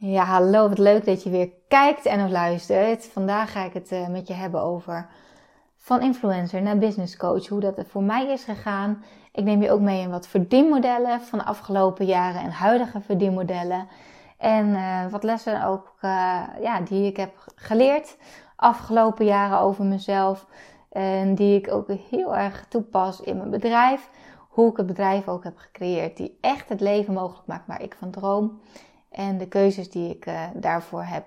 Ja, hallo, wat leuk dat je weer kijkt en of luistert. Vandaag ga ik het uh, met je hebben over van influencer naar business coach. Hoe dat voor mij is gegaan. Ik neem je ook mee in wat verdienmodellen van de afgelopen jaren en huidige verdienmodellen. En uh, wat lessen ook uh, ja, die ik heb geleerd afgelopen jaren over mezelf. En die ik ook heel erg toepas in mijn bedrijf. Hoe ik het bedrijf ook heb gecreëerd. Die echt het leven mogelijk maakt waar ik van droom en de keuzes die ik uh, daarvoor heb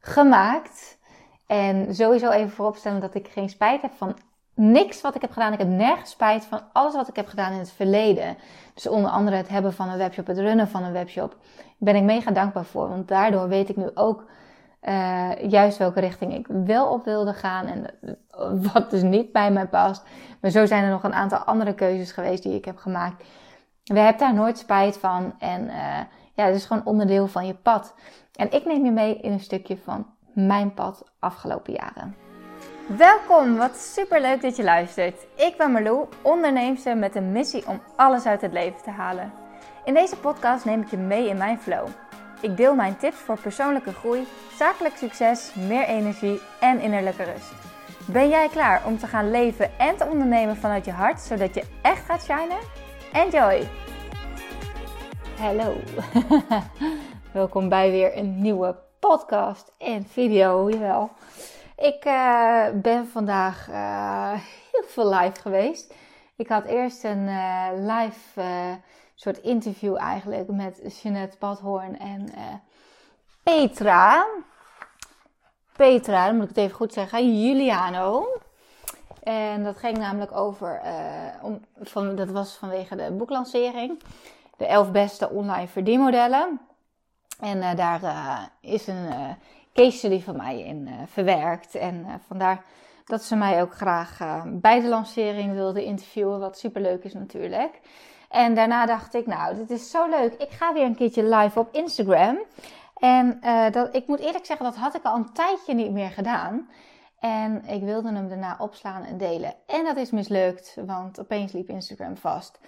gemaakt. En sowieso even vooropstellen dat ik geen spijt heb van niks wat ik heb gedaan. Ik heb nergens spijt van alles wat ik heb gedaan in het verleden. Dus onder andere het hebben van een webshop, het runnen van een webshop. Daar ben ik mega dankbaar voor. Want daardoor weet ik nu ook uh, juist welke richting ik wel op wilde gaan. En wat dus niet bij mij past. Maar zo zijn er nog een aantal andere keuzes geweest die ik heb gemaakt. We hebben daar nooit spijt van. En ja, het is gewoon onderdeel van je pad. En ik neem je mee in een stukje van mijn pad afgelopen jaren. Welkom, wat super leuk dat je luistert. Ik ben Marlou, onderneemster met een missie om alles uit het leven te halen. In deze podcast neem ik je mee in mijn flow. Ik deel mijn tips voor persoonlijke groei, zakelijk succes, meer energie en innerlijke rust. Ben jij klaar om te gaan leven en te ondernemen vanuit je hart, zodat je echt gaat shinen? Enjoy! Hallo. Welkom bij weer een nieuwe podcast en video. Jawel. Ik uh, ben vandaag uh, heel veel live geweest. Ik had eerst een uh, live soort interview eigenlijk met Jeanette Badhoorn en Petra. Petra, moet ik het even goed zeggen. Juliano. En dat ging namelijk over, om, van, dat was vanwege de boeklancering de 11 beste online verdienmodellen. En uh, daar uh, is een uh, case study van mij in verwerkt. En vandaar dat ze mij ook graag bij de lancering wilde interviewen, wat super leuk is natuurlijk. En daarna dacht ik, nou, dit is zo leuk. Ik ga weer een keertje live op Instagram. En dat, ik moet eerlijk zeggen, dat had ik al een tijdje niet meer gedaan. En ik wilde hem daarna opslaan en delen. En dat is mislukt, want opeens liep Instagram vast.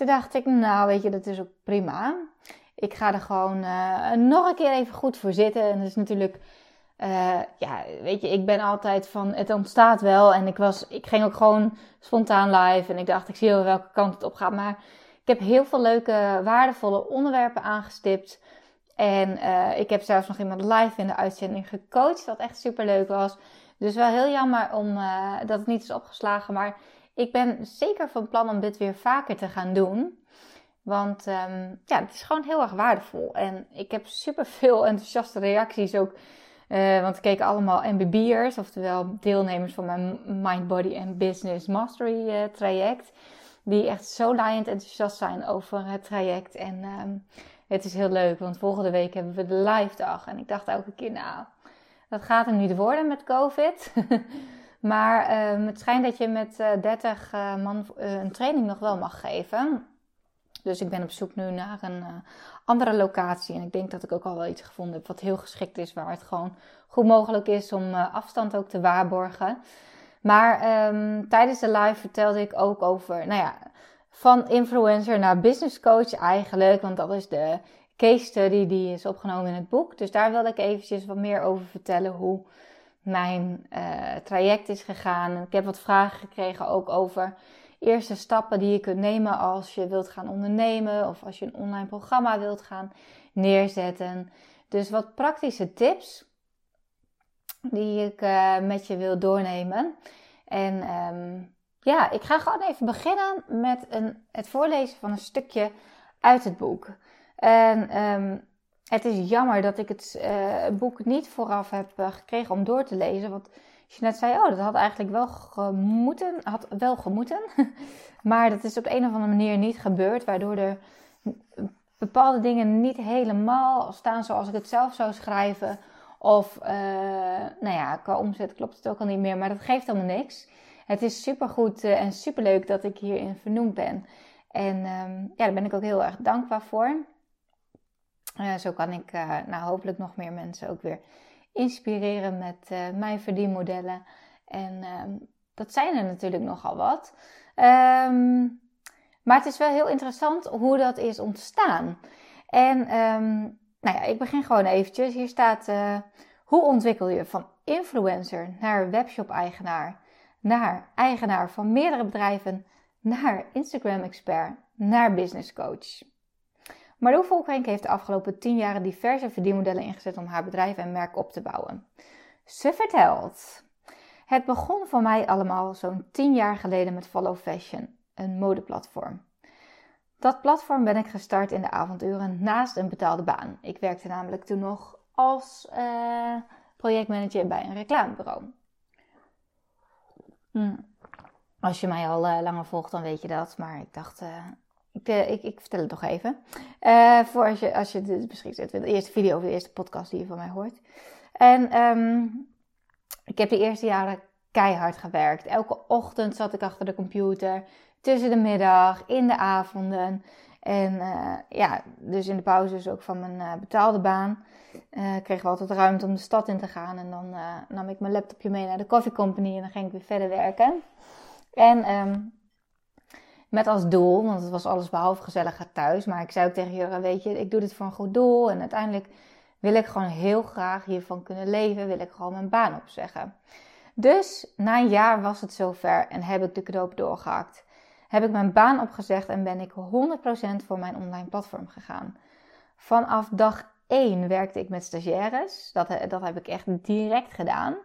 Toen dacht ik, nou weet je, dat is ook prima. Ik ga er gewoon uh, nog een keer even goed voor zitten. En dat is natuurlijk, uh, ja, weet je, ik ben altijd van, het ontstaat wel. En ik, was, ik ging ook gewoon spontaan live. En ik dacht, ik zie wel welke kant het op gaat. Maar ik heb heel veel leuke, waardevolle onderwerpen aangestipt. En uh, ik heb zelfs nog iemand live in de uitzending gecoacht, wat echt super leuk was. Dus wel heel jammer om, dat het niet is opgeslagen. Maar ik ben zeker van plan om dit weer vaker te gaan doen. Want um, ja, het is gewoon heel erg waardevol. En ik heb super veel enthousiaste reacties ook. Uh, want ik keek allemaal MBB'ers, oftewel deelnemers van mijn Mind, Body and Business Mastery uh, traject. Die echt zo laaiend enthousiast zijn over het traject. En um, het is heel leuk, want volgende week hebben we de live dag. En ik dacht elke keer, nou, dat gaat hem niet worden met COVID. Maar um, het schijnt dat je met uh, eh, 30 uh, eh, man uh, een training nog wel mag geven. Dus ik ben op zoek nu naar een andere locatie. En ik denk dat ik ook al wel iets gevonden heb wat heel geschikt is. Waar het gewoon goed mogelijk is om afstand ook te waarborgen. Maar um, tijdens de live vertelde ik ook over, nou ja, van influencer naar business coach eigenlijk. Want dat is de case study die is opgenomen in het boek. Dus daar wilde ik eventjes wat meer over vertellen. Hoe mijn uh, traject is gegaan. Ik heb wat vragen gekregen ook over eerste stappen die je kunt nemen als je wilt gaan ondernemen of als je een online programma wilt gaan neerzetten. Dus wat praktische tips die ik uh, met je wil doornemen. En um, ja, ik ga gewoon even beginnen met een, het voorlezen van een stukje uit het boek. En um, het is jammer dat ik het uh, boek niet vooraf heb uh, gekregen om door te lezen. Want je net zei, oh, dat had eigenlijk wel gemoeten. Had wel gemoeten. maar dat is op een of andere manier niet gebeurd. Waardoor er bepaalde dingen niet helemaal staan zoals ik het zelf zou schrijven. Of, uh, nou ja, qua omzet klopt het ook al niet meer. Maar dat geeft helemaal niks. Het is supergoed en superleuk dat ik hierin vernoemd ben. En um, ja, daar ben ik ook heel erg dankbaar voor. Uh, zo kan ik uh, nou, hopelijk nog meer mensen ook weer inspireren met uh, mijn verdienmodellen. En ehm, dat zijn er natuurlijk nogal wat. Um, maar het is wel heel interessant hoe dat is ontstaan. En um, nou ja, ik begin gewoon eventjes. Hier staat, uh, hoe ontwikkel je van influencer naar webshop-eigenaar, naar eigenaar van meerdere bedrijven, naar Instagram-expert, naar business coach. Marlo Volkrenk heeft de afgelopen 10 jaar diverse verdienmodellen ingezet om haar bedrijf en merk op te bouwen. Ze vertelt. Het begon voor mij allemaal zo'n 10 jaar geleden met Follow Fashion, een modeplatform. Dat platform ben ik gestart in de avonduren naast een betaalde baan. Ik werkte namelijk toen nog als uh, projectmanager bij een reclamebureau. Hm. Als je mij al uh, langer volgt, dan weet je dat. Maar ik dacht, uh, ik, ik, ik, vertel het toch even. voor als je, als je misschien zet, de eerste video of de eerste podcast die je van mij hoort. En um, ik heb de eerste jaren keihard gewerkt. Elke ochtend zat ik achter de computer tussen de middag, in de avonden. En uh, ja, dus in de pauzes ook van mijn betaalde baan. Kregen we altijd ruimte om de stad in te gaan. En dan nam ik mijn laptopje mee naar de coffee company en dan ging ik weer verder werken. En um, met als doel, want het was alles behalve gezellig thuis. Maar ik zei ook tegen Jura, weet je, ik doe dit voor een goed doel. En uiteindelijk wil ik gewoon heel graag hiervan kunnen leven. Wil ik gewoon mijn baan opzeggen. Dus na een jaar was het zover en heb ik de knoop doorgehakt heb ik mijn baan opgezegd en ben ik 100% voor mijn online platform gegaan. Vanaf dag 1 werkte ik met stagiaires. Dat, dat heb ik echt direct gedaan.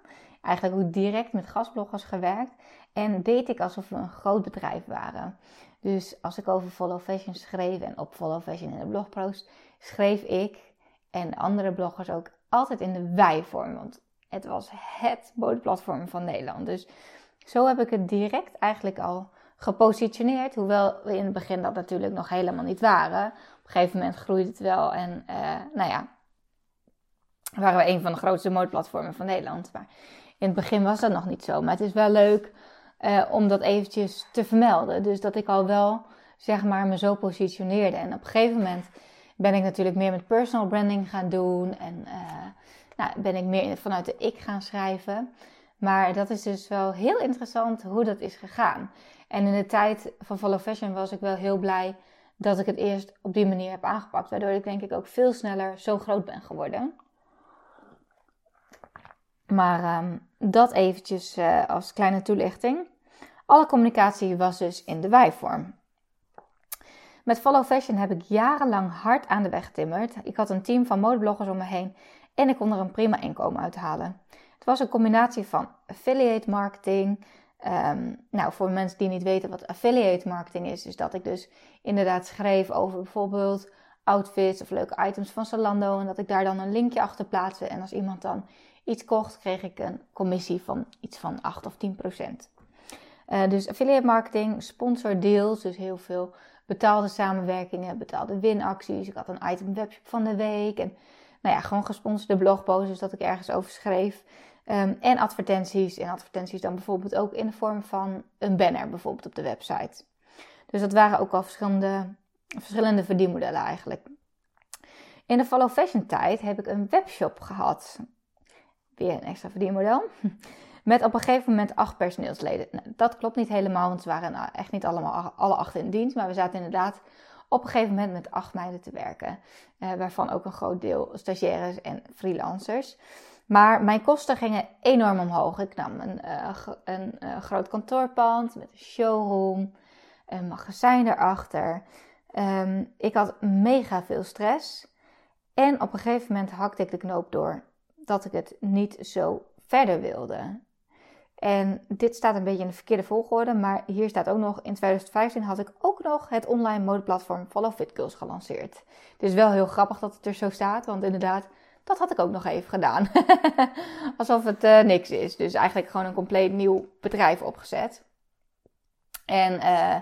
Eigenlijk ook direct met gastbloggers gewerkt. En deed ik alsof we een groot bedrijf waren. Dus als ik over Follow Fashion schreef en op Follow Fashion in de blogpost, schreef ik en andere bloggers ook altijd in de wij-vorm. Want het was het modeplatform van Nederland. Dus zo heb ik het direct eigenlijk al gepositioneerd. Hoewel we in het begin dat natuurlijk nog helemaal niet waren. Op een gegeven moment groeide het wel. En uh, nou ja, waren we een van de grootste modeplatformen van Nederland. Maar in het begin was dat nog niet zo. Maar het is wel leuk uh, om dat eventjes te vermelden. Dus dat ik al wel, zeg maar, me zo positioneerde. En op een gegeven moment ben ik natuurlijk meer met personal branding gaan doen. En uh, nou, ben ik meer vanuit de ik gaan schrijven. Maar dat is dus wel heel interessant hoe dat is gegaan. En in de tijd van Follow Fashion was ik wel heel blij dat ik het eerst op die manier heb aangepakt. Waardoor ik denk ik ook veel sneller zo groot ben geworden. Maar um, dat eventjes uh, als kleine toelichting. Alle communicatie was dus in de wij-vorm. Met Follow Fashion heb ik jarenlang hard aan de weg getimmerd. Ik had een team van modebloggers om me heen en ik kon er een prima inkomen uit halen. Het was een combinatie van affiliate marketing, Um, nou, voor mensen die niet weten wat affiliate marketing is, is dat ik dus inderdaad schreef over bijvoorbeeld outfits of leuke items van Zalando en dat ik daar dan een linkje achter plaatste. En als iemand dan iets kocht, kreeg ik een commissie van iets van 8 of 10 procent. Uh, dus affiliate marketing, sponsor deals, dus heel veel betaalde samenwerkingen, betaalde winacties. Ik had een item webshop van de week en nou ja, gewoon gesponsorde blogposts dat ik ergens over schreef. Um, en advertenties. En advertenties dan bijvoorbeeld ook in de vorm van een banner, bijvoorbeeld op de website. Dus dat waren ook al verschillende, verschillende verdienmodellen eigenlijk. In de Follow Fashion tijd heb ik een webshop gehad. Weer een extra verdienmodel. Met op een gegeven moment acht personeelsleden. Nou, dat klopt niet helemaal, want ze waren nou echt niet allemaal alle acht in dienst. Maar we zaten inderdaad op een gegeven moment met acht meiden te werken. Uh, waarvan ook een groot deel stagiaires en freelancers. Maar mijn kosten gingen enorm omhoog. Ik nam een, uh, een uh, groot kantoorpand met een showroom, een magazijn erachter. Um, ik had mega veel stress. En op een gegeven moment hakte ik de knoop door dat ik het niet zo verder wilde. En dit staat een beetje in de verkeerde volgorde, maar hier staat ook nog: in 2015 had ik ook nog het online modeplatform Follow Fit Girls gelanceerd. Het is wel heel grappig dat het er zo staat, want inderdaad, dat had ik ook nog even gedaan. Alsof het uh, niks is. Dus eigenlijk gewoon een compleet nieuw bedrijf opgezet. En uh,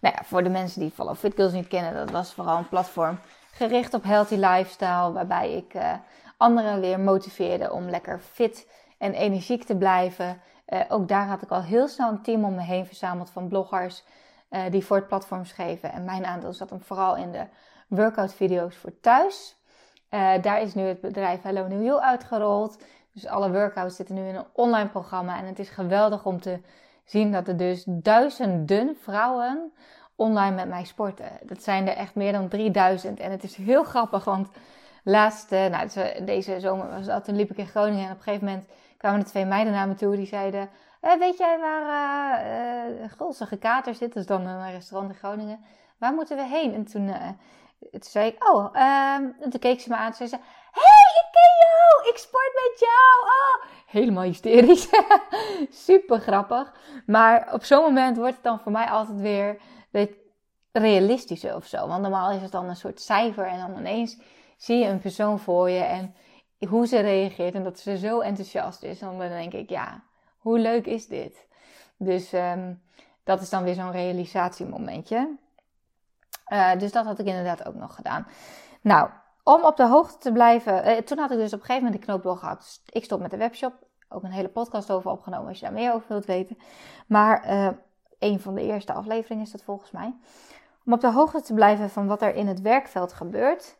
nou ja, voor de mensen die Follow Fit Girls niet kennen, dat was vooral een platform gericht op healthy lifestyle. Waarbij ik uh, anderen weer motiveerde om lekker fit en energiek te blijven. Ook daar had ik al heel snel een team om me heen verzameld van bloggers die voor het platform schreven. En mijn aandeel zat hem vooral in de workout video's voor thuis. Uh, daar is nu het bedrijf Hello New You uitgerold. Dus alle workouts zitten nu in een online programma. En het is geweldig om te zien dat er dus duizenden vrouwen online met mij sporten. Dat zijn er echt meer dan 3000. En het is heel grappig, want laatst, nou, deze zomer was dat, toen liep ik in Groningen en op een gegeven moment kwamen er twee meiden naar me toe die zeiden... weet jij waar uh, Gulzige Kater zit? Dat is dan een restaurant in Groningen. Waar moeten we heen? En toen, toen zei ik, oh, en toen keek ze me aan en zei ze... hey, ik ken jou! Ik sport met jou! Oh! Helemaal hysterisch. Super grappig. Maar op zo'n moment wordt het dan voor mij altijd weer weet, realistischer of zo. Want normaal is het dan een soort cijfer en dan ineens zie je een persoon voor je en hoe ze reageert en dat ze zo enthousiast is. Dan denk ik, ja, hoe leuk is dit? Dus um, dat is dan weer zo'n realisatiemomentje. Uh, dus dat had ik inderdaad ook nog gedaan. Nou, om op de hoogte te blijven. Uh, toen had ik dus op een gegeven moment de knoop doorgehakt. Dus ik stop met de webshop. Ook een hele podcast over opgenomen als je daar meer over wilt weten. Maar uh, een van de eerste afleveringen is dat volgens mij. Om op de hoogte te blijven van wat er in het werkveld gebeurt,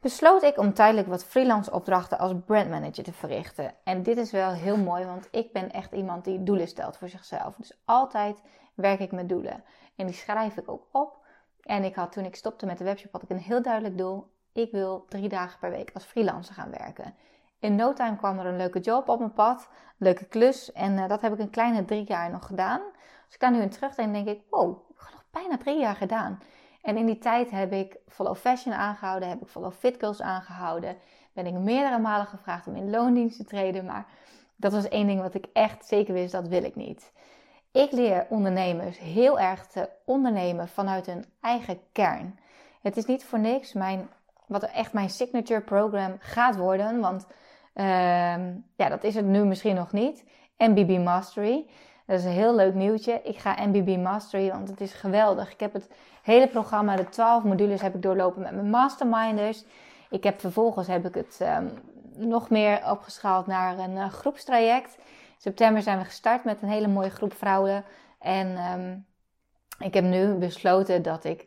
besloot ik om tijdelijk wat freelance opdrachten als brandmanager te verrichten. En dit is wel heel mooi, want ik ben echt iemand die doelen stelt voor zichzelf. Dus altijd werk ik met doelen. En die schrijf ik ook op. En ik had toen ik stopte met de webshop, had ik een heel duidelijk doel. Ik wil drie dagen per week als freelancer gaan werken. In no time kwam er een leuke job op mijn pad, leuke klus. En uh, dat heb ik een kleine drie jaar nog gedaan. Als ik daar nu in terugdenk, denk ik, wow, ik heb nog bijna drie jaar gedaan. En in die tijd heb ik Follow Fashion aangehouden, heb ik Follow Fit Girls aangehouden. Ben ik meerdere malen gevraagd om in loondienst te treden. Maar dat was één ding wat ik echt zeker wist, dat wil ik niet. Ik leer ondernemers heel erg te ondernemen vanuit hun eigen kern. Het is niet voor niks mijn, wat echt mijn signature program gaat worden. Want uh, ja, dat is het nu misschien nog niet. MBB Mastery. Dat is een heel leuk nieuwtje. Ik ga MBB Mastery, want het is geweldig. Ik heb het hele programma, de 12 modules, heb ik doorlopen met mijn masterminders. Ik heb vervolgens heb ik het um, nog meer opgeschaald naar een uh, groepstraject. In september zijn we gestart met een hele mooie groep vrouwen. En um, ik heb nu besloten dat ik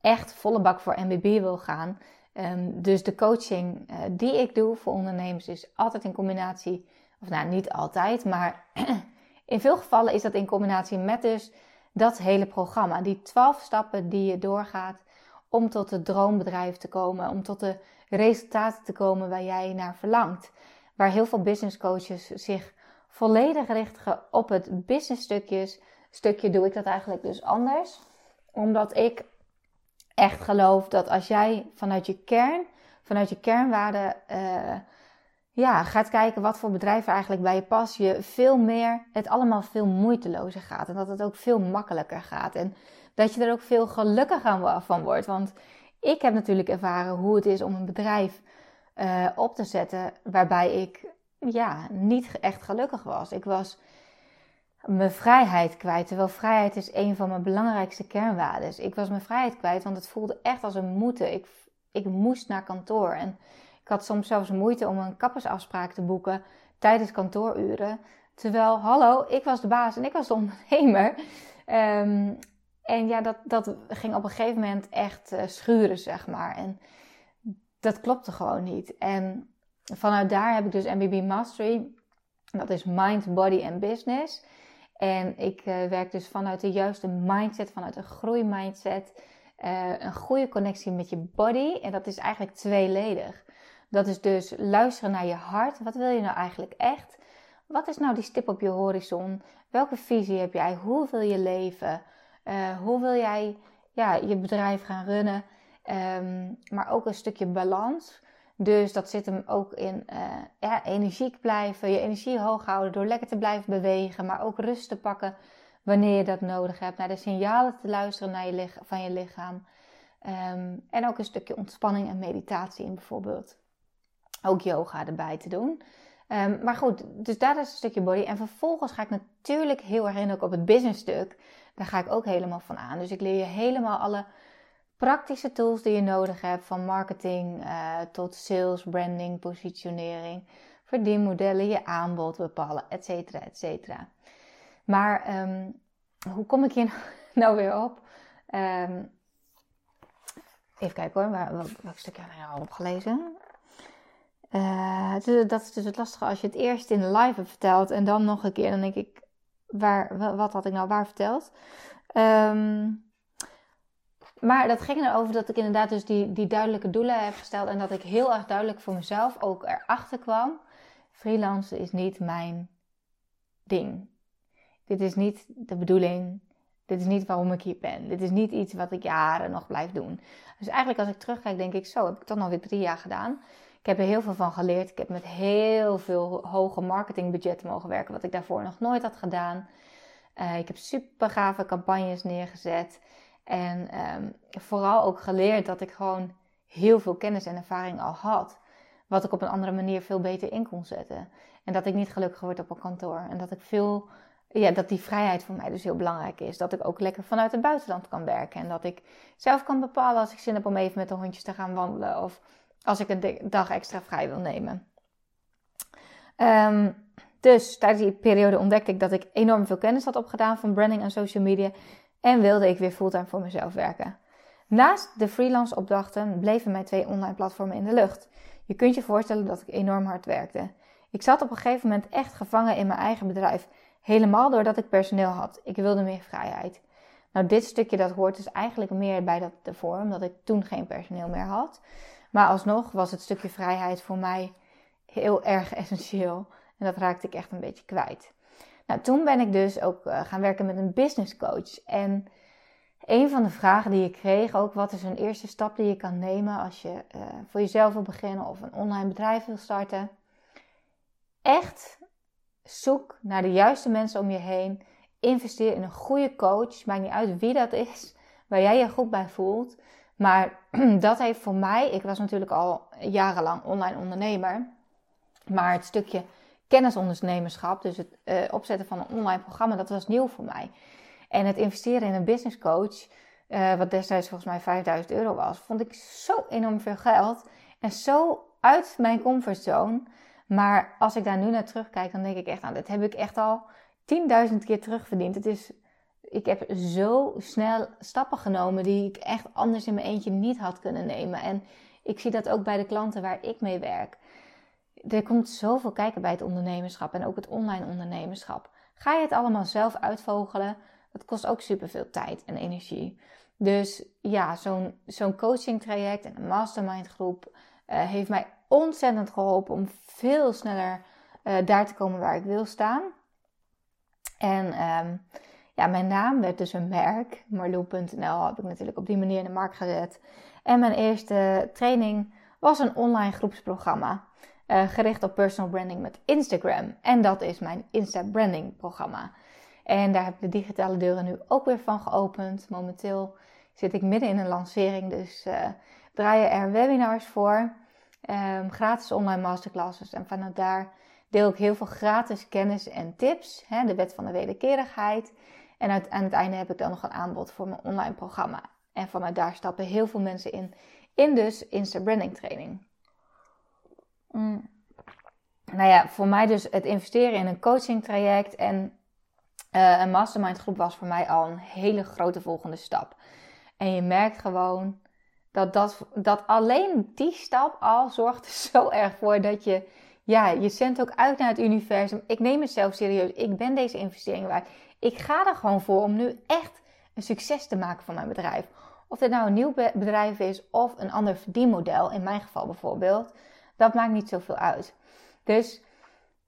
echt volle bak voor MBB wil gaan. Um, dus de coaching uh, die ik doe voor ondernemers is altijd in combinatie, of nou niet altijd, maar in veel gevallen is dat in combinatie met dus dat hele programma. Die 12 stappen die je doorgaat om tot het droombedrijf te komen, om tot de resultaten te komen waar jij naar verlangt. Waar heel veel business coaches zich volledig richten op het business stukjes. Stukje doe ik dat eigenlijk dus anders. Omdat ik echt geloof dat als jij vanuit je kern, vanuit je kernwaarden, uh, ja, gaat kijken wat voor bedrijf er eigenlijk bij je past, je veel meer, het allemaal veel moeitelozer gaat. En dat het ook veel makkelijker gaat. En dat je er ook veel gelukkiger van wordt. Want ik heb natuurlijk ervaren hoe het is om een bedrijf uh, op te zetten waarbij ik ja, niet echt gelukkig was. Ik was mijn vrijheid kwijt. Terwijl vrijheid is een van mijn belangrijkste kernwaarden. Ik was mijn vrijheid kwijt, want het voelde echt als een moeten. Ik, ik moest naar kantoor. En ik had soms zelfs moeite om een kappersafspraak te boeken tijdens kantooruren. Terwijl, hallo, ik was de baas en ik was de ondernemer. Um, en ja, dat, dat ging op een gegeven moment echt uh, schuren, zeg maar. En dat klopte gewoon niet. En vanuit daar heb ik dus MBB Mastery. Dat is Mind, Body en Business. En ik uh, werk dus vanuit de juiste mindset, vanuit een groeimindset. Uh, een goede connectie met je body. En dat is eigenlijk tweeledig. Dat is dus luisteren naar je hart. Wat wil je nou eigenlijk echt? Wat is nou die stip op je horizon? Welke visie heb jij? Hoe wil je leven? Uh, hoe wil jij ja, je bedrijf gaan runnen? Um, maar ook een stukje balans. Dus dat zit hem ook in uh, ja, energiek blijven, je energie hoog houden door lekker te blijven bewegen, maar ook rust te pakken wanneer je dat nodig hebt. Naar de signalen te luisteren naar je van je lichaam. Um, en ook een stukje ontspanning en meditatie in bijvoorbeeld. Ook yoga erbij te doen. Um, maar goed, dus daar is een stukje body. En vervolgens ga ik natuurlijk heel erg in ook op het business stuk. Daar ga ik ook helemaal van aan. Dus ik leer je helemaal alle praktische tools die je nodig hebt, van marketing uh, tot sales, branding, positionering, verdienmodellen, je aanbod bepalen, et cetera, et cetera. Maar um, hoe kom ik hier nou weer op? Um, even kijken hoor, waar, welk stukje heb ik nou al opgelezen? Uh, dat is dus het lastige als je het eerst in de live hebt verteld en dan nog een keer, dan denk ik, waar, wat had ik nou waar verteld? Um, maar dat ging erover dat ik inderdaad dus die, die duidelijke doelen heb gesteld. En dat ik heel erg duidelijk voor mezelf ook erachter kwam. Freelancen is niet mijn ding. Dit is niet de bedoeling. Dit is niet waarom ik hier ben. Dit is niet iets wat ik jaren nog blijf doen. Dus eigenlijk als ik terugkijk, denk ik, zo heb ik toch nog weer drie jaar gedaan. Ik heb er heel veel van geleerd. Ik heb met heel veel hoge marketingbudgetten mogen werken, wat ik daarvoor nog nooit had gedaan. Uh, ik heb super gave campagnes neergezet. En um, vooral ook geleerd dat ik gewoon heel veel kennis en ervaring al had. Wat ik op een andere manier veel beter in kon zetten. En dat ik niet gelukkig word op een kantoor. En dat ik veel, ja, dat die vrijheid voor mij dus heel belangrijk is. Dat ik ook lekker vanuit het buitenland kan werken. En dat ik zelf kan bepalen als ik zin heb om even met de hondjes te gaan wandelen. Of als ik een dag extra vrij wil nemen. Um, dus tijdens die periode ontdekte ik dat ik enorm veel kennis had opgedaan van branding en social media en wilde ik weer fulltime voor mezelf werken. Naast de freelance opdrachten bleven mijn twee online platformen in de lucht. Je kunt je voorstellen dat ik enorm hard werkte. Ik zat op een gegeven moment echt gevangen in mijn eigen bedrijf, helemaal doordat ik personeel had. Ik wilde meer vrijheid. Nou, dit stukje dat hoort dus eigenlijk meer bij dat de vorm, dat ik toen geen personeel meer had. Maar alsnog was het stukje vrijheid voor mij heel erg essentieel. En dat raakte ik echt een beetje kwijt. Nou, toen ben ik dus ook uh, gaan werken met een business coach. En een van de vragen die ik kreeg ook, wat is een eerste stap die je kan nemen als je uh, voor jezelf wil beginnen of een online bedrijf wil starten? Echt zoek naar de juiste mensen om je heen. Investeer in een goede coach. Maakt niet uit wie dat is, waar jij je goed bij voelt. Maar dat heeft voor mij, ik was natuurlijk al jarenlang online ondernemer. Maar het stukje kennisondernemerschap, dus het uh, opzetten van een online programma, dat was nieuw voor mij. En het investeren in een business coach, uh, wat destijds volgens mij 5000 euro was, vond ik zo enorm veel geld en zo uit mijn comfortzone. Maar als ik daar nu naar terugkijk, dan denk ik echt, nou, dit heb ik echt al 10.000 keer terugverdiend. Het is, ik heb zo snel stappen genomen die ik echt anders in mijn eentje niet had kunnen nemen. En ik zie dat ook bij de klanten waar ik mee werk er komt zoveel kijken bij het ondernemerschap en ook het online ondernemerschap. Ga je het allemaal zelf uitvogelen? Dat kost ook superveel tijd en energie. Dus ja, zo'n zo'n coaching traject en een mastermind groep uh, heeft mij ontzettend geholpen om veel sneller uh, daar te komen waar ik wil staan. En um, ja, mijn naam werd dus een merk. Marloe.nl heb ik natuurlijk op die manier in de markt gezet. En mijn eerste training was een online groepsprogramma. Uh, gericht op personal branding met Instagram. En dat is mijn Insta Branding programma. En daar heb ik de digitale deuren nu ook weer van geopend. Momenteel zit ik midden in een lancering, dus uh, draaien er webinars voor. Um, gratis online masterclasses. En vanuit daar deel ik heel veel gratis kennis en tips. Hè, de wet van de wederkerigheid. En uit, aan het einde heb ik dan nog een aanbod voor mijn online programma. En vanuit daar stappen heel veel mensen in. In dus Insta Branding training. Mm. Nou ja, voor mij dus het investeren in een coaching traject en uh, een mastermind groep was voor mij al een hele grote volgende stap. En je merkt gewoon dat, dat, dat alleen die stap al zorgt er zo erg voor dat je, ja, je zendt ook uit naar het universum. Ik neem mezelf serieus. Ik ben deze investering waard. Ik ga er gewoon voor om nu echt een succes te maken van mijn bedrijf. Of dit nou een nieuw bedrijf is of een ander verdienmodel, in mijn geval bijvoorbeeld dat maakt niet zoveel uit. Dus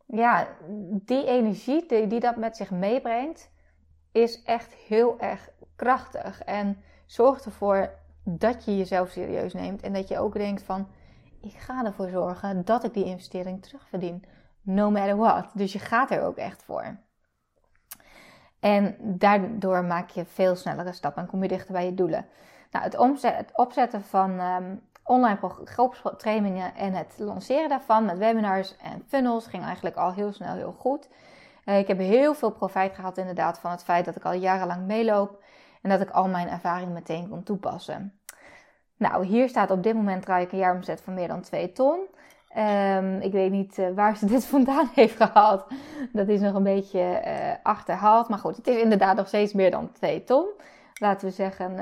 ja, die energie die, die dat met zich meebrengt, is echt heel erg krachtig. En zorgt ervoor dat je jezelf serieus neemt. En dat je ook denkt van, ik ga ervoor zorgen dat ik die investering terugverdien. No matter what. Dus je gaat er ook echt voor. En daardoor maak je veel snellere stappen en kom je dichter bij je doelen. Nou, het, het opzetten van ehm, online groepstrainingen en het lanceren daarvan met webinars en funnels ging eigenlijk al heel snel heel goed. Uh, ik heb heel veel profijt gehad inderdaad van het feit dat ik al jarenlang meeloop en dat ik al mijn ervaring meteen kon toepassen. Nou, hier staat op dit moment draai ik een jaaromzet van meer dan 2 ton. Um, ik weet niet uh, waar ze dit vandaan heeft gehaald. Dat is nog een beetje uh, achterhaald. Maar goed, het is inderdaad nog steeds meer dan 2 ton. Laten we zeggen,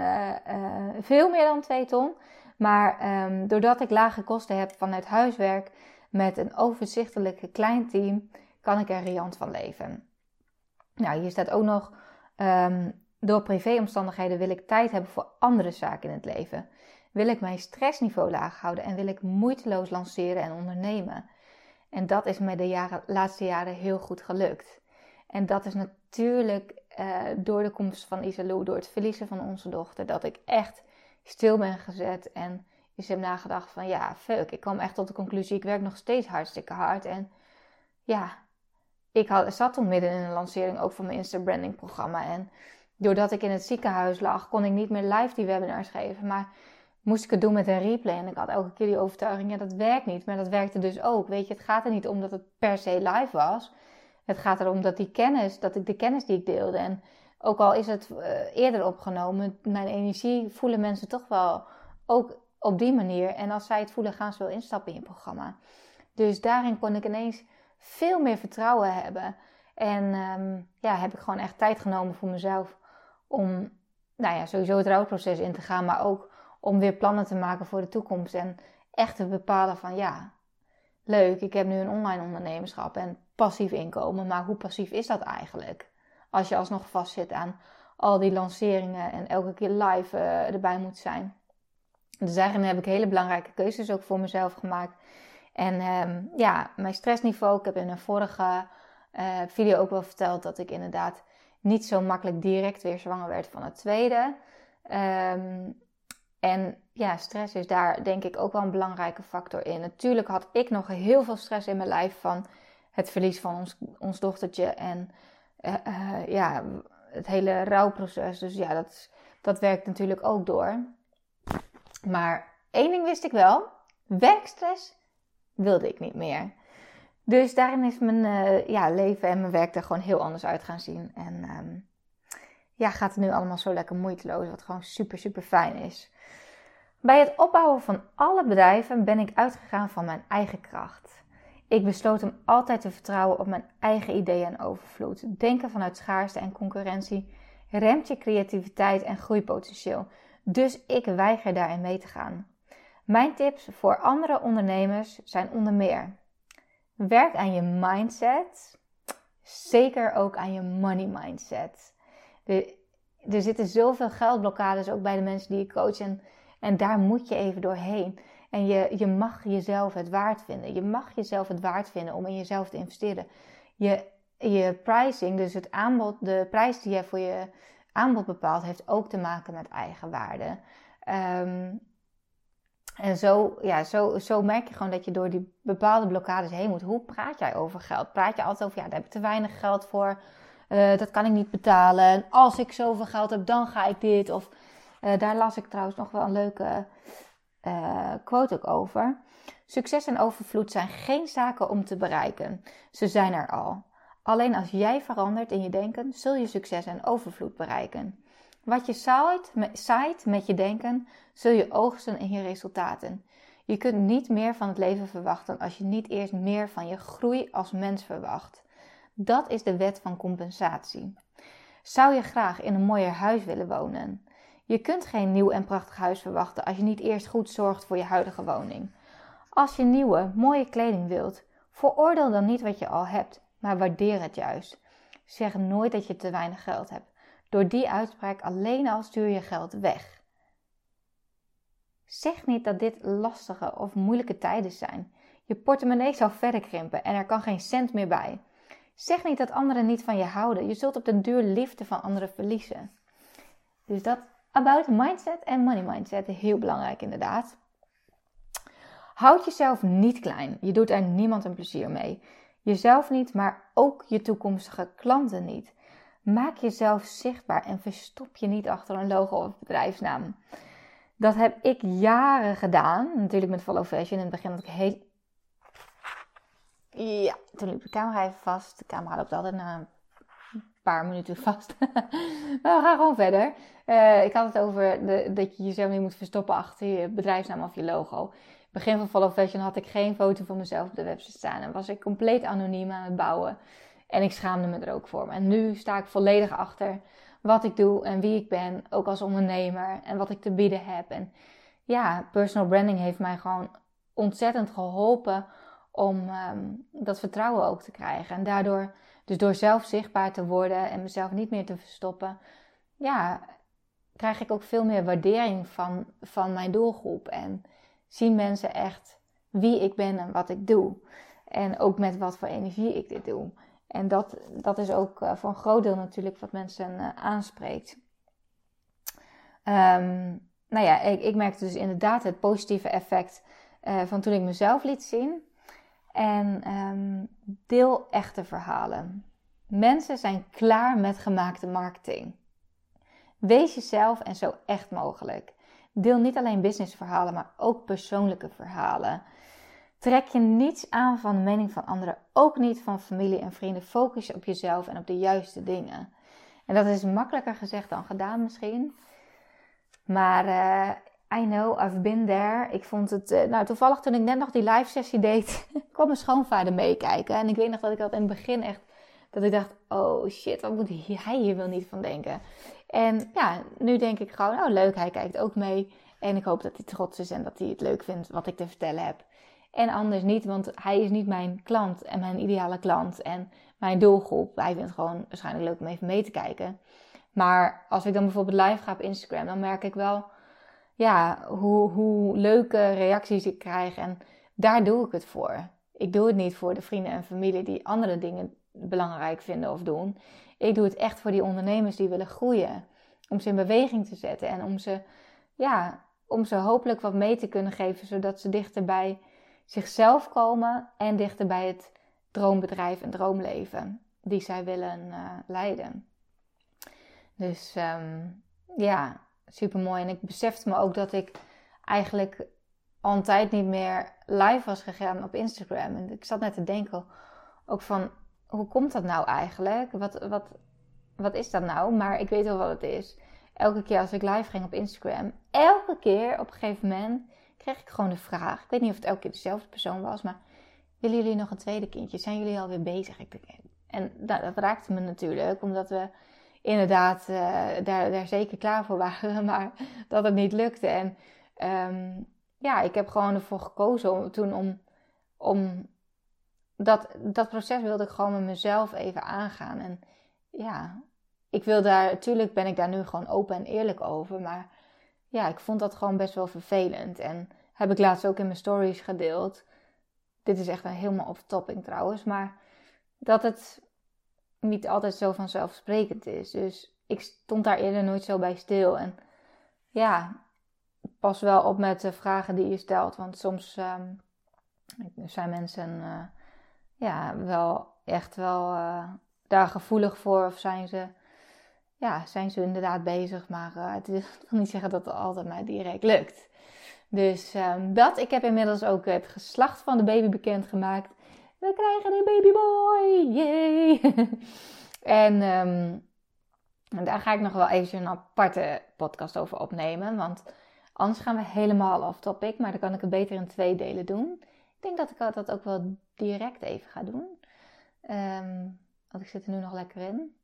veel meer dan 2 ton. Maar um, doordat ik lage kosten heb vanuit huiswerk met een overzichtelijke klein team, kan ik er riant van leven. Nou, hier staat ook nog um, door privéomstandigheden wil ik tijd hebben voor andere zaken in het leven. Wil ik mijn stressniveau laag houden en wil ik moeiteloos lanceren en ondernemen. En dat is me de jaren, laatste jaren heel goed gelukt. En dat is natuurlijk uh, door de komst van Isalou, door het verliezen van onze dochter, dat ik echt stil ben gezet en eens heb nagedacht van ja, fuck, ik kwam echt tot de conclusie, ik werk nog steeds hartstikke hard. En ja, ik had, zat toen midden in een lancering ook van mijn Insta branding programma. En doordat ik in het ziekenhuis lag, kon ik niet meer live die webinars geven. Maar moest ik het doen met een replay. En ik had elke keer die overtuiging, ja dat werkt niet. Maar dat werkte dus ook. Weet je, het gaat er niet om dat het per se live was. Het gaat erom dat die kennis, dat ik de kennis die ik deelde. En ook al is het eh, eerder opgenomen, mijn energie voelen mensen toch wel ook op die manier. En als zij het voelen, gaan ze wel instappen in je programma. Dus daarin kon ik ineens veel meer vertrouwen hebben. En um, ja, heb ik gewoon echt tijd genomen voor mezelf om, nou ja, sowieso het rouwproces in te gaan, maar ook om weer plannen te maken voor de toekomst. En echt te bepalen van ja, leuk, ik heb nu een online ondernemerschap en passief inkomen, maar hoe passief is dat eigenlijk? Als je alsnog vastzit aan al die lanceringen en elke keer live uh, erbij moet zijn. Dus daarin heb ik hele belangrijke keuzes ook voor mezelf gemaakt. En um, ja, mijn stressniveau. Ik heb in een vorige uh, video ook wel verteld dat ik inderdaad niet zo makkelijk direct weer zwanger werd van het tweede. Um, en ja, stress is daar denk ik ook wel een belangrijke factor in. Natuurlijk had ik nog heel veel stress in mijn lijf van het verlies van ons, ons dochtertje en uh, uh, ja, het hele rouwproces. Dus ja, dat, dat werkt natuurlijk ook door. Maar één ding wist ik wel: werkstress wilde ik niet meer. Dus daarin is mijn uh, ja, leven en mijn werk er gewoon heel anders uit gaan zien. En um, ja, gaat het nu allemaal zo lekker moeiteloos, wat gewoon super, super fijn is. Bij het opbouwen van alle bedrijven ben ik uitgegaan van mijn eigen kracht. Ik besloot om altijd te vertrouwen op mijn eigen ideeën en overvloed. Denken vanuit schaarste en concurrentie remt je creativiteit en groeipotentieel. Dus ik weiger daarin mee te gaan. Mijn tips voor andere ondernemers zijn onder meer: werk aan je mindset. Zeker ook aan je money mindset. Er, er zitten zoveel geldblokkades ook bij de mensen die je coach. En, en daar moet je even doorheen. En je, je mag jezelf het waard vinden. Je mag jezelf het waard vinden om in jezelf te investeren. Je, je pricing, dus het aanbod, de prijs die je voor je aanbod bepaalt, heeft ook te maken met eigenwaarde. Um, en zo, ja, zo, zo merk je gewoon dat je door die bepaalde blokkades heen moet. Hoe praat jij over geld? Praat je altijd over, ja, daar heb ik te weinig geld voor. Uh, dat kan ik niet betalen. En als ik zoveel geld heb, dan ga ik dit. Of uh, daar las ik trouwens nog wel een leuke uh, quote ook over. Succes en overvloed zijn geen zaken om te bereiken. Ze zijn er al. Alleen als jij verandert in je denken, zul je succes en overvloed bereiken. Wat je zaait met je denken, zul je oogsten in je resultaten. Je kunt niet meer van het leven verwachten als je niet eerst meer van je groei als mens verwacht. Dat is de wet van compensatie. Zou je graag in een mooier huis willen wonen? Je kunt geen nieuw en prachtig huis verwachten als je niet eerst goed zorgt voor je huidige woning. Als je nieuwe, mooie kleding wilt, veroordeel dan niet wat je al hebt, maar waardeer het juist. Zeg nooit dat je te weinig geld hebt. Door die uitspraak alleen al stuur je geld weg. Zeg niet dat dit lastige of moeilijke tijden zijn. Je portemonnee zal verder krimpen en er kan geen cent meer bij. Zeg niet dat anderen niet van je houden. Je zult op den duur liefde van anderen verliezen. Dus dat about mindset en money mindset, heel belangrijk inderdaad. Houd jezelf niet klein. Je doet er niemand een plezier mee. Jezelf niet, maar ook je toekomstige klanten niet. Maak jezelf zichtbaar en verstop je niet achter een logo of bedrijfsnaam. Dat heb ik jaren gedaan. Natuurlijk met Follow Fashion. In het begin ik heel... Ja, toen liep de camera even vast. De camera loopt altijd na een paar minuten vast. maar we gaan gewoon verder. Uh, ik had het over de, dat je jezelf niet moet verstoppen achter je bedrijfsnaam of je logo. Begin van Follow Fashion had ik geen foto van mezelf op de website staan. En was ik compleet anoniem aan het bouwen. En ik schaamde me er ook voor. En nu sta ik volledig achter wat ik doe en wie ik ben, ook als ondernemer en wat ik te bieden heb. En ja, personal branding heeft mij gewoon ontzettend geholpen om um, dat vertrouwen ook te krijgen. En daardoor, dus door zelf zichtbaar te worden en mezelf niet meer te verstoppen, ja, krijg ik ook veel meer waardering van, van mijn doelgroep. En zien mensen echt wie ik ben en wat ik doe. En ook met wat voor energie ik dit doe. En dat, dat is ook uh, voor een groot deel natuurlijk wat mensen uh, aanspreekt. Um, nou ja, ik, ik merkte dus inderdaad het positieve effect uh, van toen ik mezelf liet zien. En um, deel echte verhalen. Mensen zijn klaar met gemaakte marketing. Wees jezelf en zo echt mogelijk. Deel niet alleen businessverhalen, maar ook persoonlijke verhalen. Trek je niets aan van de mening van anderen, ook niet van familie en vrienden. Focus je op jezelf en op de juiste dingen. En dat is makkelijker gezegd dan gedaan misschien. Maar uh, I know, I've been there. Ik vond het, uh, nou toevallig toen ik net nog die live sessie deed, kwam mijn schoonvader meekijken. En ik weet nog dat ik dat in het begin echt, dat ik dacht, oh shit, wat moet hij hier wel niet van denken. En ja, nu denk ik gewoon, oh leuk, hij kijkt ook mee. En ik hoop dat hij trots is en dat hij het leuk vindt wat ik te vertellen heb. En anders niet, want hij is niet mijn klant en mijn ideale klant en mijn doelgroep. Hij vindt het gewoon waarschijnlijk leuk om even mee te kijken. Maar als ik dan bijvoorbeeld live ga op Instagram, dan merk ik wel ja, hoe, hoe leuke reacties ik krijg. En daar doe ik het voor. Ik doe het niet voor de vrienden en familie die andere dingen belangrijk vinden of doen. Ik doe het echt voor die ondernemers die willen groeien. Om ze in beweging te zetten en om ze, ja, om ze hopelijk wat mee te kunnen geven, zodat ze dichter bij zichzelf komen en dichter bij het droombedrijf en droomleven die zij willen uh, leiden. Dus um, ja, super mooi. En ik besefte me ook dat ik eigenlijk al een tijd niet meer live was gegaan op Instagram. En ik zat net te denken ook van hoe komt dat nou eigenlijk? Wat, wat, wat is dat nou? Maar ik weet wel wat het is. Elke keer als ik live ging op Instagram, elke keer op een gegeven moment kreeg ik gewoon de vraag. Ik weet niet of het elke keer dezelfde persoon was, maar willen jullie nog een tweede kindje? Zijn jullie alweer bezig? En dat raakte me natuurlijk, omdat we inderdaad uh, daar, daar zeker klaar voor waren, maar dat het niet lukte. En um, ja, ik heb gewoon ervoor gekozen om, toen om, om dat, dat proces wilde ik gewoon met mezelf even aangaan. En ja, ik wil daar, natuurlijk ben ik daar nu gewoon open en eerlijk over, maar ja, ik vond dat gewoon best wel vervelend. En heb ik laatst ook in mijn stories gedeeld. Dit is echt een helemaal off-topic trouwens, maar dat het niet altijd zo vanzelfsprekend is. Dus ik stond daar eerder nooit zo bij stil. En ja, pas wel op met de vragen die je stelt. Want soms um, zijn mensen uh, ja, wel echt wel uh, daar gevoelig voor. Of zijn ze, ja, zijn ze inderdaad bezig. Maar uh, het wil niet zeggen dat het altijd maar direct lukt. Dus um, dat. Ik heb inmiddels ook het geslacht van de baby bekendgemaakt we krijgen een babyboy, yay! en um, daar ga ik nog wel even een aparte podcast over opnemen, want anders gaan we helemaal off topic, maar dan kan ik het beter in twee delen doen. Ik denk dat ik dat ook wel direct even ga doen. Um, want ik zit er nu nog lekker in.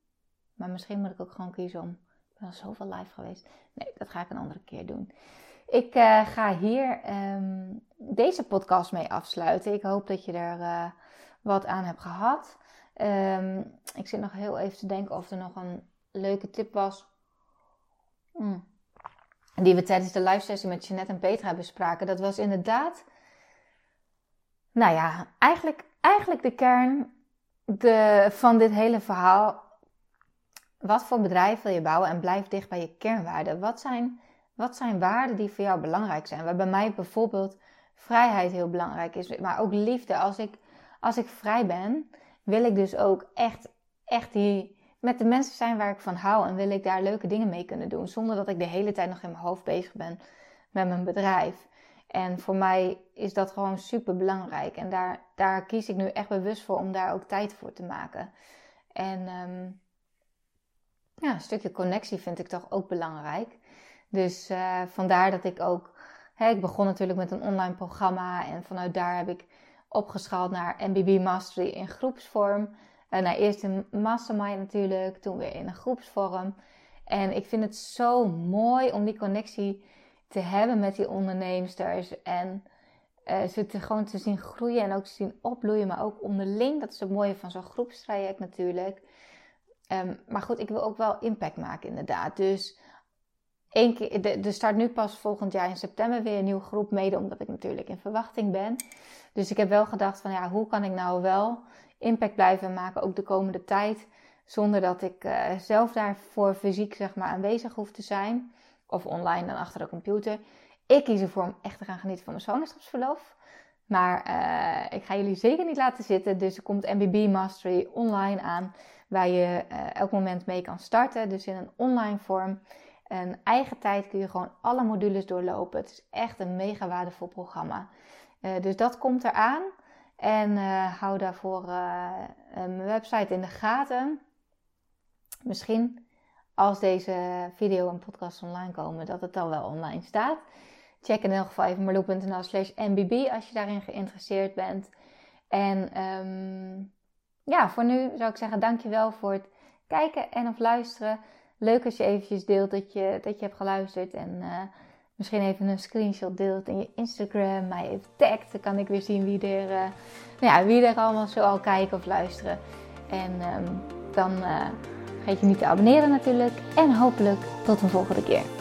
Maar misschien moet ik ook gewoon kiezen om. Ik ben al zoveel live geweest. Nee, dat ga ik een andere keer doen. Ik uh, ga hier um, deze podcast mee afsluiten. Ik hoop dat je er uh, wat aan hebt gehad. Um, ik zit nog heel even te denken of er nog een leuke tip was. Mm. Die we tijdens de live sessie met Jeanette en Petra bespraken. Dat was inderdaad. Nou ja, eigenlijk, eigenlijk de kern de, van dit hele verhaal. Wat voor bedrijf wil je bouwen en blijf dicht bij je kernwaarden? Wat zijn wat zijn waarden die voor jou belangrijk zijn? Waar bij mij bijvoorbeeld vrijheid heel belangrijk is, maar ook liefde. Als ik, als ik vrij ben, wil ik dus ook echt, echt die, met de mensen zijn waar ik van hou. En wil ik daar leuke dingen mee kunnen doen. Zonder dat ik de hele tijd nog in mijn hoofd bezig ben met mijn bedrijf. En voor mij is dat gewoon super belangrijk. En daar, daar kies ik nu echt bewust voor om daar ook tijd voor te maken. En um, ja, een stukje connectie vind ik toch ook belangrijk. Dus uh, vandaar dat ik ook, hè, ik begon natuurlijk met een online programma en vanuit daar heb ik opgeschaald naar MBB Mastery in groepsvorm. Uh, nou, eerst een mastermind natuurlijk, toen weer in een groepsvorm. En ik vind het zo mooi om die connectie te hebben met die onderneemsters en uh, ze te, gewoon te zien groeien en ook te zien opbloeien, maar ook onderling. Dat is het mooie van zo'n groepstraject natuurlijk. Ehm, maar goed, ik wil ook wel impact maken inderdaad. Dus één keer, er start nu pas volgend jaar in september weer een nieuwe groep, mede omdat ik natuurlijk in verwachting ben. Dus ik heb wel gedacht van ja, hoe kan ik nou wel impact blijven maken, ook de komende tijd, zonder dat ik uh, zelf daarvoor fysiek zeg maar aanwezig hoef te zijn. Of online dan achter de computer. Ik kies ervoor om echt te gaan genieten van mijn zwangerschapsverlof. Maar uh, ik ga jullie zeker niet laten zitten. Dus er komt MBB Mastery online aan. Waar je uh, elk moment mee kan starten. Dus in een online vorm. En eigen tijd kun je gewoon alle modules doorlopen. Het is echt een mega waardevol programma. Uh, dus dat komt eraan. En hou daarvoor mijn website in de gaten. Misschien als deze video en podcast online komen, dat het dan wel online staat. Check in elk geval even marloe.nl slash mbb als je daarin geïnteresseerd bent. En um, ja, voor nu zou ik zeggen dankjewel voor het kijken en of luisteren. Leuk als je eventjes deelt dat je, dat je hebt geluisterd en uh, misschien even een screenshot deelt in je Instagram, mij even tagt. Dan kan ik weer zien wie er, uh, nou ja, wie er allemaal zo al kijken of luisteren. En um, dan uh, vergeet je niet te abonneren natuurlijk. En hopelijk tot een volgende keer.